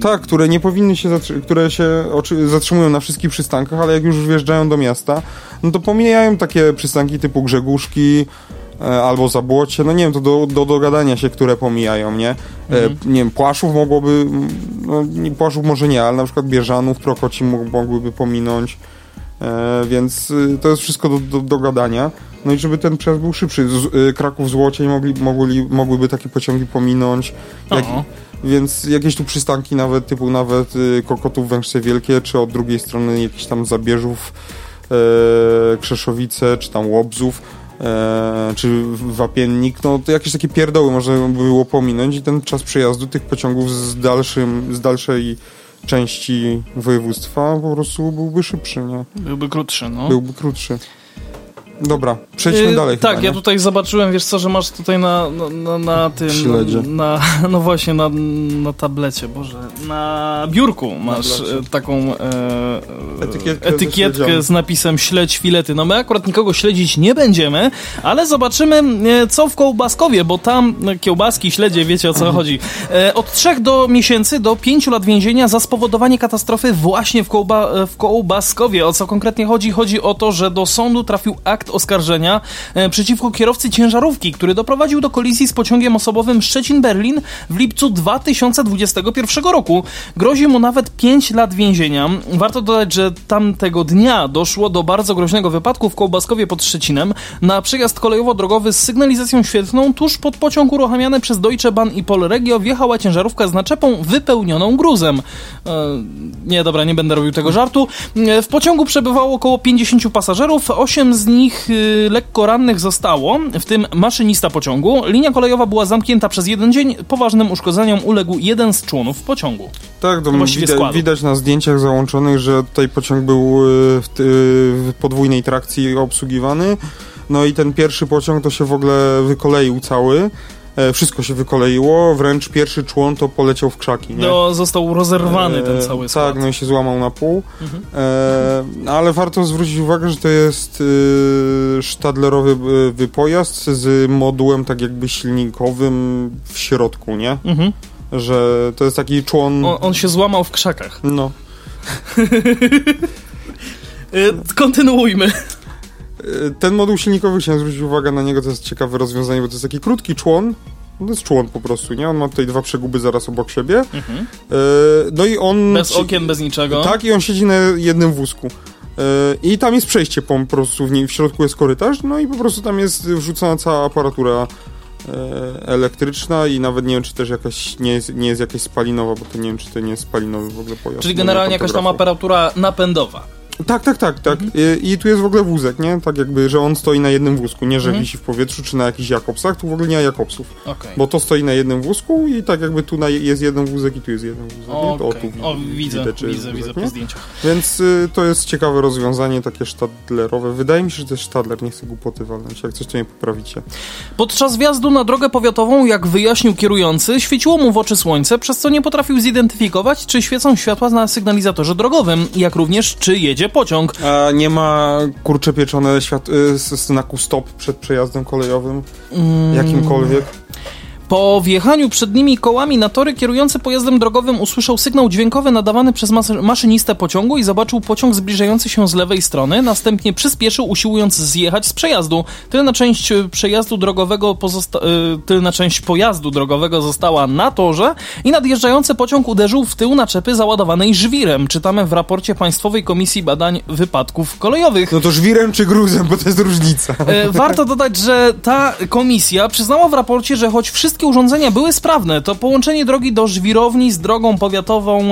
Tak, które nie powinny się, które się zatrzymują na wszystkich przystankach, ale jak już wjeżdżają do miasta, no to pomijają takie przystanki typu Grzegórzki, E, albo Zabłocie, no nie wiem, to do, do dogadania się, które pomijają, nie? E, mhm. Nie wiem, Płaszów mogłoby, no Płaszów może nie, ale na przykład Bieżanów, Prokoci mogłyby pominąć, e, więc y, to jest wszystko do, do, do gadania. No i żeby ten przejazd był szybszy. Z, y, Kraków Złocień mogli, mogli, mogłyby takie pociągi pominąć. Jak, więc jakieś tu przystanki nawet, typu nawet y, Kokotów Węgrzcie Wielkie, czy od drugiej strony jakiś tam Zabierzów, e, Krzeszowice, czy tam Łobzów, e, czy wapiennik, no to jakieś takie pierdoły można by było pominąć i ten czas przejazdu tych pociągów z, dalszym, z dalszej części województwa po prostu byłby szybszy, nie? Byłby krótszy, no. Byłby krótszy. Dobra, przejdźmy yy, dalej. Tak, chyba, ja tutaj zobaczyłem, wiesz co, że masz tutaj na, na, na tym. Śledzie. Na, [LAUGHS] no właśnie, na, na tablecie, Boże. Na biurku masz na e, taką e, etykietkę, etykietkę z napisem śledź filety. No my akurat nikogo śledzić nie będziemy, ale zobaczymy, e, co w Kołbaskowie, bo tam kiełbaski, śledzie, wiecie o co mhm. chodzi. E, od 3 do miesięcy do 5 lat więzienia za spowodowanie katastrofy właśnie w, Kołba, e, w Kołbaskowie. O co konkretnie chodzi? Chodzi o to, że do sądu trafił akt oskarżenia e, przeciwko kierowcy ciężarówki, który doprowadził do kolizji z pociągiem osobowym Szczecin-Berlin w lipcu 2021 roku. Grozi mu nawet 5 lat więzienia. Warto dodać, że tamtego dnia doszło do bardzo groźnego wypadku w Kołbaskowie pod Szczecinem na przejazd kolejowo-drogowy z sygnalizacją świetlną tuż pod pociąg uruchamiany przez Deutsche Bahn i Polregio wjechała ciężarówka z naczepą wypełnioną gruzem. E, nie, dobra, nie będę robił tego żartu. E, w pociągu przebywało około 50 pasażerów, 8 z nich Y, lekko rannych zostało, w tym maszynista pociągu. Linia kolejowa była zamknięta przez jeden dzień. Poważnym uszkodzeniom uległ jeden z członów pociągu. Tak, to widać, widać na zdjęciach załączonych, że tutaj pociąg był y, w, w podwójnej trakcji obsługiwany. No i ten pierwszy pociąg to się w ogóle wykoleił cały. E, wszystko się wykoleiło, wręcz pierwszy człon to poleciał w krzaki. Nie? No, został rozerwany ten cały skład. Tak, no i się złamał na pół. Mhm. E, ale warto zwrócić uwagę, że to jest y, sztadlerowy y, pojazd z modułem tak jakby silnikowym w środku, nie? Mhm. Że to jest taki człon... On, on się złamał w krzakach. No. E, [LAUGHS] kontynuujmy. Ten moduł silnikowy, chciałem zwrócić uwagę na niego, to jest ciekawe rozwiązanie, bo to jest taki krótki człon, to jest człon po prostu, nie? On ma tutaj dwa przeguby zaraz obok siebie. Mhm. E, no i on... Bez okien, bez niczego. Tak, i on siedzi na jednym wózku. E, I tam jest przejście po, prostu, w, niej, w środku jest korytarz, no i po prostu tam jest wrzucona cała aparatura e, elektryczna i nawet nie wiem, czy też jakaś nie jest, nie jest jakaś spalinowa, bo to nie wiem, czy to nie jest spalinowy w ogóle pojazd. Czyli generalnie jakaś tam aparatura napędowa. Tak, tak, tak, tak. Mhm. I, I, tu jest w ogóle wózek, nie? Tak jakby, że on stoi na jednym wózku, nie że mhm. wisi w powietrzu czy na jakichś Jakobsach, tu w ogóle nie ma Jakobsów. Okay. Bo to stoi na jednym wózku i tak jakby tu na, jest jeden wózek i tu jest jeden wózek. Okay. O, tu o, widzę, widać, widzę, wózek, widzę po zdjęciach. Więc y, to jest ciekawe rozwiązanie, takie sztadlerowe. Wydaje mi się, że to jest sztadler, nie chcę głupoty walnąć, jak coś to nie poprawicie. Podczas wjazdu na drogę powiatową, jak wyjaśnił kierujący, świeciło mu w oczy słońce, przez co nie potrafił zidentyfikować, czy świecą światła na sygnalizatorze drogowym, jak również czy jedzie pociąg. A nie ma kurcze pieczone świat- y, znaku stop przed przejazdem kolejowym? Mm. Jakimkolwiek? Po wjechaniu przednimi kołami na tory kierujący pojazdem drogowym usłyszał sygnał dźwiękowy nadawany przez mas- maszynistę pociągu i zobaczył pociąg zbliżający się z lewej strony. Następnie przyspieszył, usiłując zjechać z przejazdu. Tylna część e, przejazdu drogowego pozosta- e, tylna część pojazdu drogowego została na torze i nadjeżdżający pociąg uderzył w tył naczepy załadowanej żwirem. Czytamy w raporcie Państwowej Komisji Badań Wypadków Kolejowych. No to żwirem czy gruzem, bo to jest różnica. E, Warto dodać, że ta komisja przyznała w raporcie, że choć wszystkie urządzenia były sprawne, to połączenie drogi do żwirowni z drogą powiatową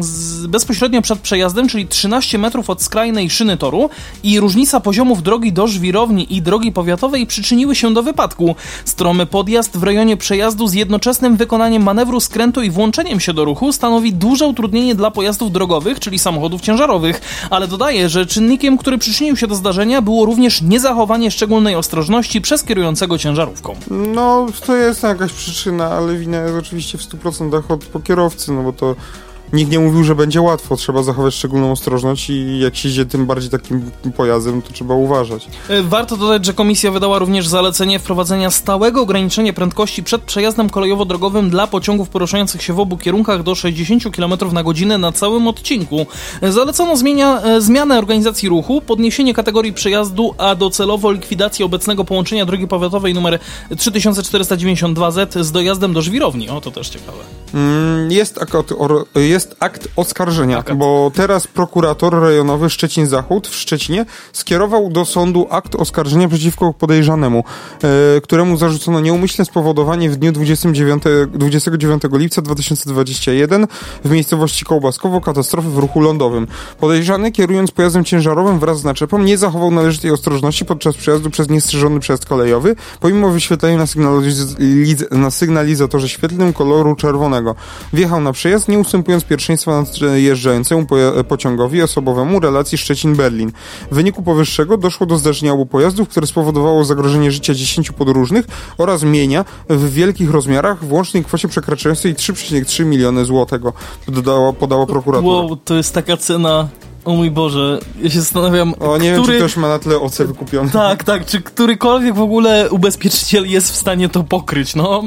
z, bezpośrednio przed przejazdem, czyli 13 metrów od skrajnej szyny toru i różnica poziomów drogi do żwirowni i drogi powiatowej przyczyniły się do wypadku. Stromy podjazd w rejonie przejazdu z jednoczesnym wykonaniem manewru skrętu i włączeniem się do ruchu stanowi duże utrudnienie dla pojazdów drogowych, czyli samochodów ciężarowych, ale dodaje, że czynnikiem, który przyczynił się do zdarzenia było również niezachowanie szczególnej ostrożności przez kierującego ciężarówką. No, to jest jakaś przyczyna, ale wina jest oczywiście w 100% od po kierowcy, no bo to nikt nie mówił, że będzie łatwo. Trzeba zachować szczególną ostrożność i jak się jedzie tym bardziej takim pojazdem, to trzeba uważać. E, Warto dodać, że komisja wydała również zalecenie wprowadzenia stałego ograniczenia prędkości przed przejazdem kolejowo-drogowym dla pociągów poruszających się w obu kierunkach do 60 km na godzinę na całym odcinku. E, Zalecono zmienia, e, zmianę organizacji ruchu, podniesienie kategorii przejazdu, a docelowo likwidację obecnego połączenia drogi powiatowej nr 3492Z z dojazdem do żwirowni. O, to też ciekawe. Mm, Jest or- jest akt oskarżenia, bo teraz prokurator rejonowy Szczecin Zachód w Szczecinie skierował do sądu akt oskarżenia przeciwko podejrzanemu, e, któremu zarzucono nieumyślne spowodowanie w dniu 29, 29 lipca 2021 w miejscowości Kołbaskowo katastrofy w ruchu lądowym. Podejrzany, kierując pojazdem ciężarowym wraz z naczepą, nie zachował należytej ostrożności podczas przejazdu przez niestrzeżony przejazd kolejowy, pomimo wyświetlenia na, sygnaliz- liz- na sygnalizatorze świetlnym koloru czerwonego. Wjechał na przejazd, nie ustępując pierwszeństwa nadjeżdżającemu pociągowi osobowemu relacji Szczecin-Berlin. W wyniku powyższego doszło do zdarzenia obu pojazdów, które spowodowało zagrożenie życia 10 podróżnych oraz mienia w wielkich rozmiarach w łącznej kwocie przekraczającej 3,3 miliony złotego, dodała, podała prokuratura. Wow, to jest taka cena... O mój Boże, ja się zastanawiam, O, nie wiem, który... czy ktoś ma na tyle OC wykupione. Tak, tak, czy którykolwiek w ogóle ubezpieczyciel jest w stanie to pokryć, no.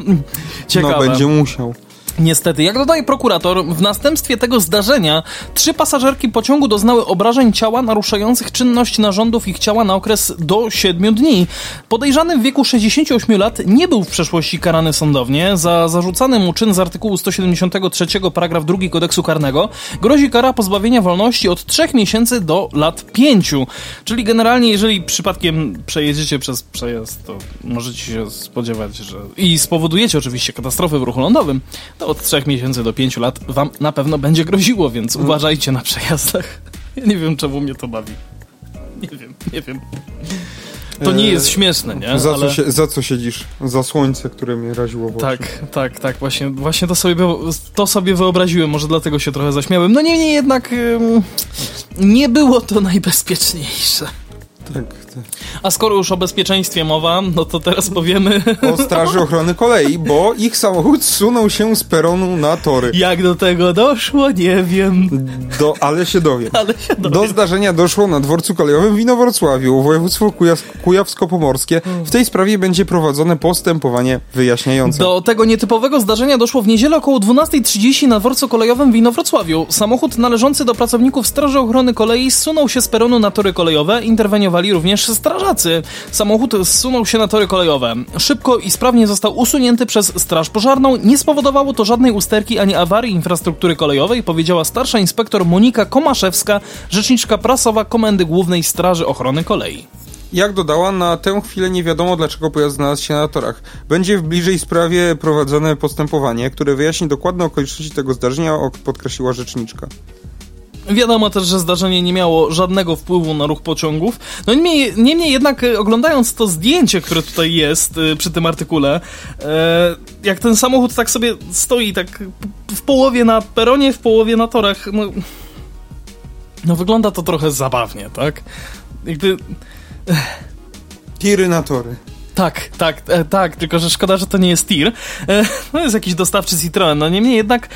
Ciekawe. No, będzie musiał. Niestety, jak dodaje prokurator, w następstwie tego zdarzenia trzy pasażerki pociągu doznały obrażeń ciała naruszających czynność narządów ich ciała na okres do 7 dni. Podejrzany w wieku 68 lat nie był w przeszłości karany sądownie. Za zarzucany mu czyn z artykułu 173 paragraf 2 kodeksu karnego grozi kara pozbawienia wolności od 3 miesięcy do lat 5. Czyli generalnie, jeżeli przypadkiem przejedziecie przez przejazd, to możecie się spodziewać, że... i spowodujecie oczywiście katastrofę w ruchu lądowym, to od 3 miesięcy do 5 lat wam na pewno będzie groziło, więc uważajcie na przejazdach. [LAUGHS] Ja nie wiem, czemu mnie to bawi. Nie wiem, nie wiem. To nie jest śmieszne, nie? Za, Ale- co się, za co siedzisz? Za słońce, które mnie raziło w oczy. Tak, tak, tak, właśnie, właśnie to, sobie, to sobie wyobraziłem, może dlatego się trochę zaśmiałem. No niemniej jednak nie było to [LAUGHS] najbezpieczniejsze. tak, tak. A skoro już o bezpieczeństwie mowa, no to teraz powiemy, O Straży Ochrony Kolei, bo ich samochód zsunął się z peronu na tory. jak do tego doszło, nie wiem, Do, ale się dowiem. ale się dowiem. Do zdarzenia doszło na dworcu kolejowym w Inowrocławiu, województwo Kujaw, kujawsko-pomorskie. W tej sprawie będzie prowadzone postępowanie wyjaśniające. Do tego nietypowego zdarzenia doszło w niedzielę około 12.30 na dworcu kolejowym w Inowrocławiu. Samochód należący do pracowników Straży Ochrony Kolei zsunął się z peronu na tory kolejowe. Interweniowali również strażacy. Samochód zsunął się na tory kolejowe. Szybko i sprawnie został usunięty przez Straż Pożarną. Nie spowodowało to żadnej usterki ani awarii infrastruktury kolejowej, powiedziała starsza inspektor Monika Komaszewska, rzeczniczka prasowa Komendy Głównej Straży Ochrony Kolei. Jak dodała, na tę chwilę nie wiadomo, dlaczego pojazd znalazł się na torach. Będzie w bliżej sprawie prowadzone postępowanie, które wyjaśni dokładne okoliczności tego zdarzenia, podkreśliła rzeczniczka. Wiadomo też, że zdarzenie nie miało żadnego wpływu na ruch pociągów. No niemniej, niemniej jednak e, oglądając to zdjęcie, które tutaj jest e, przy tym artykule, e, jak ten samochód tak sobie stoi tak w połowie na peronie, w połowie na torach, no, no wygląda to trochę zabawnie, tak? Jakby, Tiry na tory. Tak, tak, e, tak, tylko że szkoda, że to nie jest tir. E, no jest jakiś dostawczy Citroen, no niemniej jednak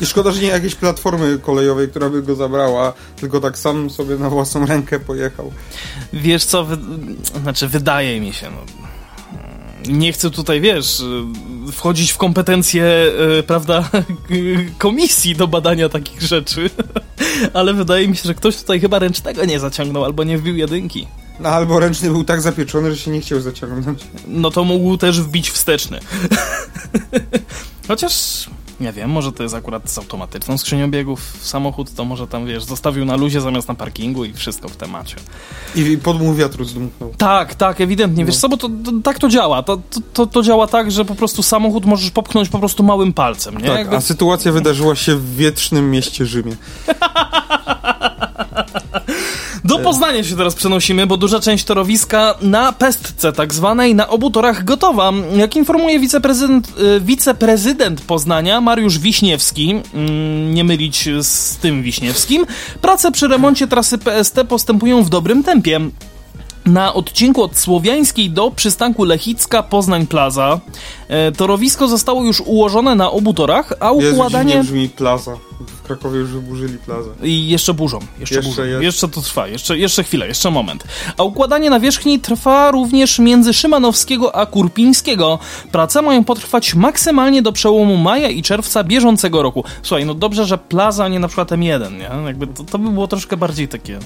I szkoda, że nie jakiejś platformy kolejowej, która by go zabrała, tylko tak sam sobie na własną rękę pojechał. Wiesz co, wy... znaczy wydaje mi się, no. nie chcę tutaj, wiesz, wchodzić w kompetencje, y, prawda, [LAUGHS] komisji do badania takich rzeczy, [LAUGHS] ale wydaje mi się, że ktoś tutaj chyba ręcznego nie zaciągnął albo nie wbił jedynki. No, albo ręczny był tak zapieczony, że się nie chciał zaciągnąć. No to mógł też wbić wsteczny. [LAUGHS] Chociaż nie wiem, może to jest akurat z automatyczną skrzynią biegów samochód, to może tam, wiesz, zostawił na luzie zamiast na parkingu i wszystko w temacie. I podmuch wiatru zdmuchnął. Tak, tak, ewidentnie. Wiesz no. co, bo to, to, tak to działa. To, to, to działa tak, że po prostu samochód możesz popchnąć po prostu małym palcem, nie? Tak, Jakby... a sytuacja wydarzyła się w wietrznym mieście Rzymie. [LAUGHS] Do Poznania się teraz przenosimy, bo duża część torowiska na pestce tak zwanej na obu torach gotowa. Jak informuje wiceprezydent, y, wiceprezydent Poznania Mariusz Wiśniewski, mm, nie mylić z tym Wiśniewskim, prace przy remoncie trasy PST postępują w dobrym tempie. Na odcinku od Słowiańskiej do przystanku Lechicka Poznań Plaza e, torowisko zostało już ułożone na obu torach, a układanie... Jezu, brzmi plaza. W Krakowie już wyburzyli plazę. I jeszcze burzą. Jeszcze, jeszcze, burzą. Jest. jeszcze to trwa. Jeszcze, jeszcze chwilę, jeszcze moment. A układanie nawierzchni trwa również między Szymanowskiego a Kurpińskiego. Prace mają potrwać maksymalnie do przełomu maja i czerwca bieżącego roku. Słuchaj, no dobrze, że plaza, a nie na przykład M1, nie? Jakby to, to by było troszkę bardziej takie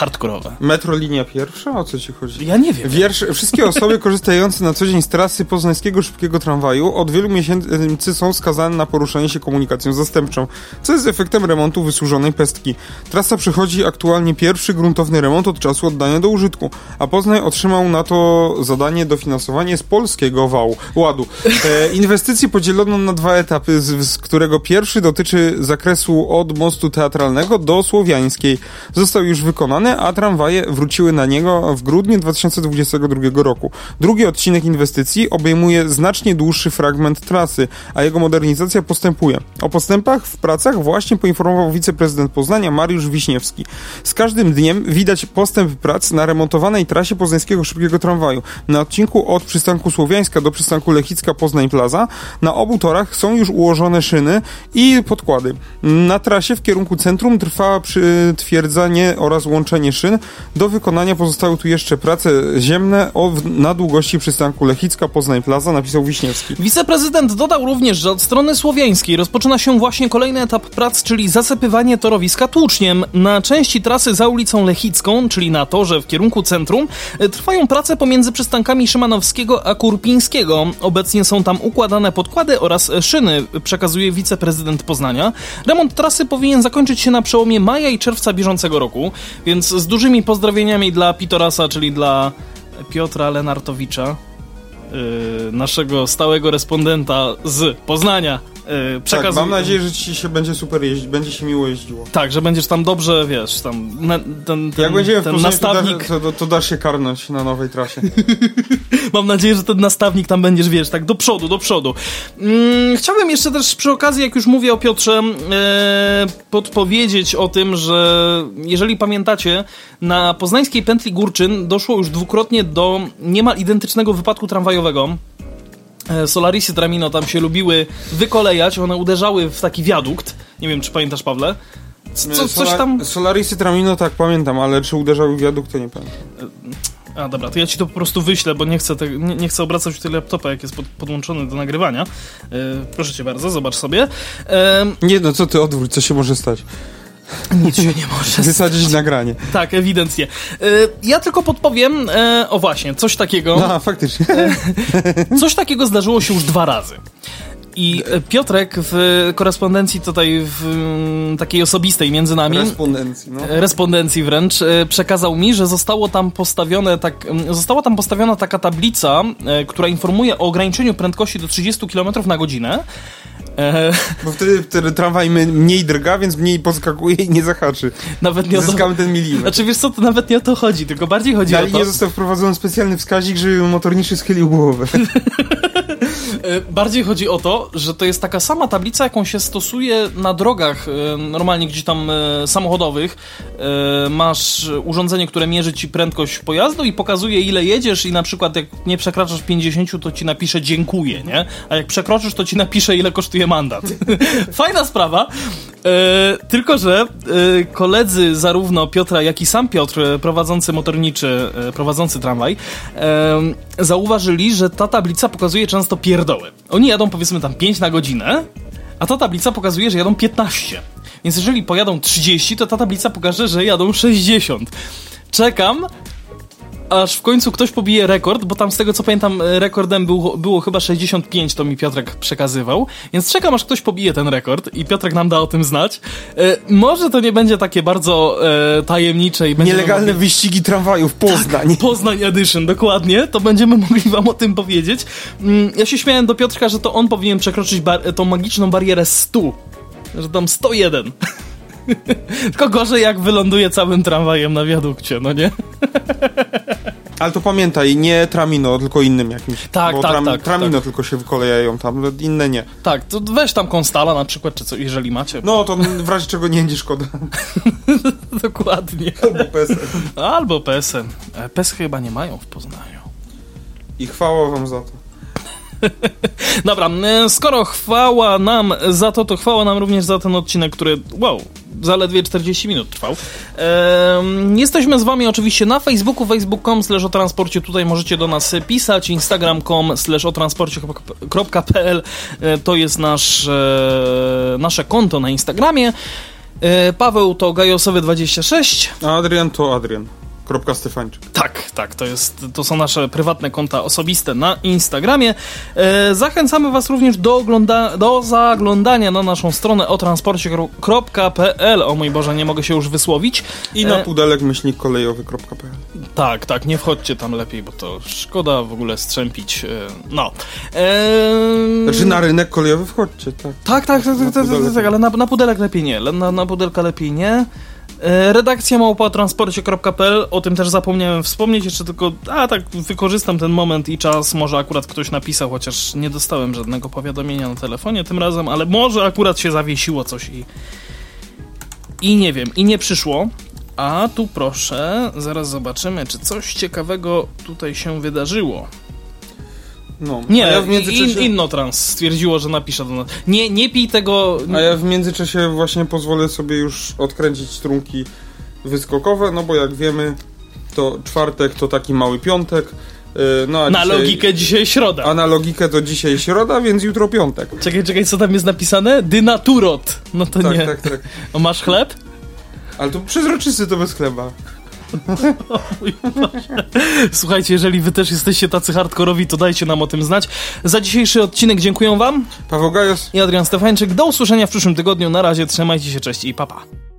hardkorowe. Metro linia pierwsza? O co ci chodzi? Ja nie wiem. Wiersz, wszystkie osoby [LAUGHS] korzystające na co dzień z trasy poznańskiego szybkiego tramwaju od wielu miesięcy są skazane na poruszanie się komunikacją zastępczą, co jest efektem remontu wysłużonej pestki. Trasa przechodzi aktualnie pierwszy gruntowny remont od czasu oddania do użytku, a Poznań otrzymał na to zadanie dofinansowanie z polskiego wału, ładu. E, inwestycje podzielono na dwa etapy, z, z którego pierwszy dotyczy zakresu od mostu teatralnego do Słowiańskiej. Został już wykonany, a tramwaje wróciły na niego w grudniu 2022 roku. Drugi odcinek inwestycji obejmuje znacznie dłuższy fragment trasy, a jego modernizacja postępuje. O postępach w pracach właśnie poinformował wiceprezydent Poznania Mariusz Wiśniewski. Z każdym dniem widać postęp prac na remontowanej trasie poznańskiego szybkiego tramwaju. Na odcinku od przystanku Słowiańska do przystanku Lechicka Poznań Plaza na obu torach są już ułożone szyny i podkłady. Na trasie w kierunku centrum trwa przytwierdzanie oraz łączenie szyn. Do wykonania pozostały tu jeszcze prace ziemne o, na długości przystanku Lechicka Poznań Plaza, napisał Wiśniewski. Wiceprezydent dodał również, że od strony słowiańskiej rozpoczyna się właśnie kolejny etap prac, czyli zasypywanie torowiska tłuczniem. Na części trasy za ulicą Lechicką, czyli na torze w kierunku centrum, trwają prace pomiędzy przystankami Szymanowskiego a Kurpińskiego. Obecnie są tam układane podkłady oraz szyny, przekazuje wiceprezydent Poznania. Remont trasy powinien zakończyć się na przełomie maja i czerwca bieżącego roku, więc z dużymi pozdrowieniami dla Pitorasa, czyli dla Piotra Lenartowicza, yy, naszego stałego respondenta z Poznania. Yy, tak, mam nadzieję, że ci się będzie super jeździć, będzie się miło jeździło. Tak, że będziesz tam dobrze, wiesz, tam na, ten, ten, Jak będziemy ten w nastawnik... To, to, to, dasz się karnąć na nowej trasie. [LAUGHS] mam nadzieję, że ten nastawnik tam będziesz, wiesz, tak do przodu, do przodu. Mm, chciałbym jeszcze też przy okazji, jak już mówię o Piotrze, e, podpowiedzieć o tym, że jeżeli pamiętacie, na poznańskiej pętli Górczyn doszło już dwukrotnie do niemal identycznego wypadku tramwajowego. E, Solarisy Tramino tam się lubiły wykolejać, one uderzały w taki wiadukt. Nie wiem, czy pamiętasz, Pawle? Co, coś tam... Solarisy Tramino tak pamiętam, ale czy uderzały w wiadukt, to nie pamiętam. A dobra, to ja ci to po prostu wyślę, bo nie chcę, te, nie, nie, chcę obracać tutaj laptopa, jak jest pod, podłączony do nagrywania. Yy, proszę cię bardzo, zobacz sobie. Yy, nie no, co ty odwróć, co się może stać? Nic się nie może. [LAUGHS] Wysadzić nagranie. Tak, ewidentnie. E, ja tylko podpowiem, e, o właśnie, coś takiego. No, faktycznie. E, [LAUGHS] coś takiego zdarzyło się już dwa razy. I Piotrek w korespondencji tutaj w takiej osobistej między nami. Respondencji, no. Respondencji wręcz przekazał mi, że zostało tam postawione tak, została tam postawiona taka tablica, która informuje o ograniczeniu prędkości do 30 km na godzinę. [LAUGHS] Bo wtedy, wtedy tramwaj mniej drga, więc mniej podskakuje i nie zahaczy. Nawet nie Zyskamy to... ten milimetr. Znaczy wiesz co, to nawet nie o to chodzi, tylko bardziej chodzi Na o to... nie został wprowadzony specjalny wskaźnik, żeby motorniczy schylił głowę. [LAUGHS] E, bardziej chodzi o to, że to jest taka sama tablica, jaką się stosuje na drogach e, normalnie gdzieś tam e, samochodowych. Masz urządzenie, które mierzy ci prędkość pojazdu i pokazuje ile jedziesz i na przykład jak nie przekraczasz 50, to ci napisze dziękuję, nie? A jak przekroczysz, to ci napisze ile kosztuje mandat. [LAUGHS] Fajna sprawa. Tylko, że koledzy zarówno Piotra, jak i sam Piotr, prowadzący motorniczy, prowadzący tramwaj, zauważyli, że ta tablica pokazuje często pierdoły. Oni jadą powiedzmy tam 5 na godzinę, a ta tablica pokazuje, że jadą 15. Więc jeżeli pojadą 30, to ta tablica pokaże, że jadą 60. Czekam, aż w końcu ktoś pobije rekord, bo tam z tego co pamiętam e, rekordem był, było chyba 65, to mi Piotrek przekazywał, więc czekam aż ktoś pobije ten rekord i Piotrek nam da o tym znać. E, może to nie będzie takie bardzo e, tajemnicze i będziemy Nielegalne mogli... wyścigi tramwajów Poznań. Poznań Edition, dokładnie, to będziemy [LAUGHS] mogli wam o tym powiedzieć. Mm, Ja się śmiałem do Piotrka, że to on powinien przekroczyć tą magiczną barierę 100, że tam 101. [LAUGHS] Tylko gorzej jak wyląduje całym tramwajem na wiadukcie, no nie? [LAUGHS] Ale to pamiętaj, nie Tramino, tylko innym jakimś. Tak, Bo tak, tram, tak, Tramino tak. tylko się wykolejają tam, no inne nie. Tak, to weź tam Konstala na przykład, czy co, jeżeli macie. No to w razie czego nie będzie szkoda. [LAUGHS] Dokładnie. Albo PSL. Albo PSN. E, PES chyba nie mają w Poznaniu. I chwała wam za to. [LAUGHS] Dobra, e, skoro chwała nam za to, to chwała nam również za ten odcinek, który, wow, zaledwie 40 minut trwał. Ehm, jesteśmy z wami oczywiście na Facebooku, facebook.com slash o transporcie, tutaj możecie do nas pisać, instagram.com slash o transporcie.pl e, to jest nasz, e, nasze konto na Instagramie. E, Paweł to gajosowy26. A Adrian to Adrian. Kropka Stefańczyk. Tak, tak, to, jest, to są nasze prywatne konta osobiste na Instagramie. E, zachęcamy Was również do, ogląda, do zaglądania na naszą stronę o transporcie.pl. O mój Boże, nie mogę się już wysłowić. I na E, pudelek myślnik kolejowy.pl. tak, tak, nie wchodźcie tam lepiej, bo to szkoda w ogóle strzępić. E, no. E, Znaczy na rynek kolejowy wchodźcie, tak. Tak, tak, tak, tak, tak, tak, tak ale na, na pudelek lepiej nie. Na, na pudelka lepiej nie. E, Redakcja małpa transporcie.pl, o tym też zapomniałem wspomnieć, jeszcze tylko, a tak, wykorzystam ten moment i czas, może akurat ktoś napisał, chociaż nie dostałem żadnego powiadomienia na telefonie tym razem, ale może akurat się zawiesiło coś i i nie wiem, i nie przyszło. A tu proszę, zaraz zobaczymy, czy coś ciekawego tutaj się wydarzyło. No. Nie, ja międzyczasie... in, Innotrans stwierdziło, że napisze do nas. Nie, nie pij tego. A ja w międzyczasie właśnie pozwolę sobie już odkręcić strunki wyskokowe, no bo jak wiemy, to czwartek to taki mały piątek. yy, No, a Na dzisiaj, logikę dzisiaj środa. A na logikę to dzisiaj środa, więc jutro piątek. Czekaj, czekaj, co tam jest napisane? Dynaturot. No to Tak, nie. tak, tak. [LAUGHS] O, masz chleb? Ale to przezroczysty to bez chleba. [LAUGHS] Słuchajcie, jeżeli wy też jesteście tacy hardkorowi, to dajcie nam o tym znać. Za dzisiejszy odcinek dziękuję wam Paweł Gajos. i Adrian Stefańczyk. Do usłyszenia w przyszłym tygodniu. Na razie, trzymajcie się, cześć i papa. Pa.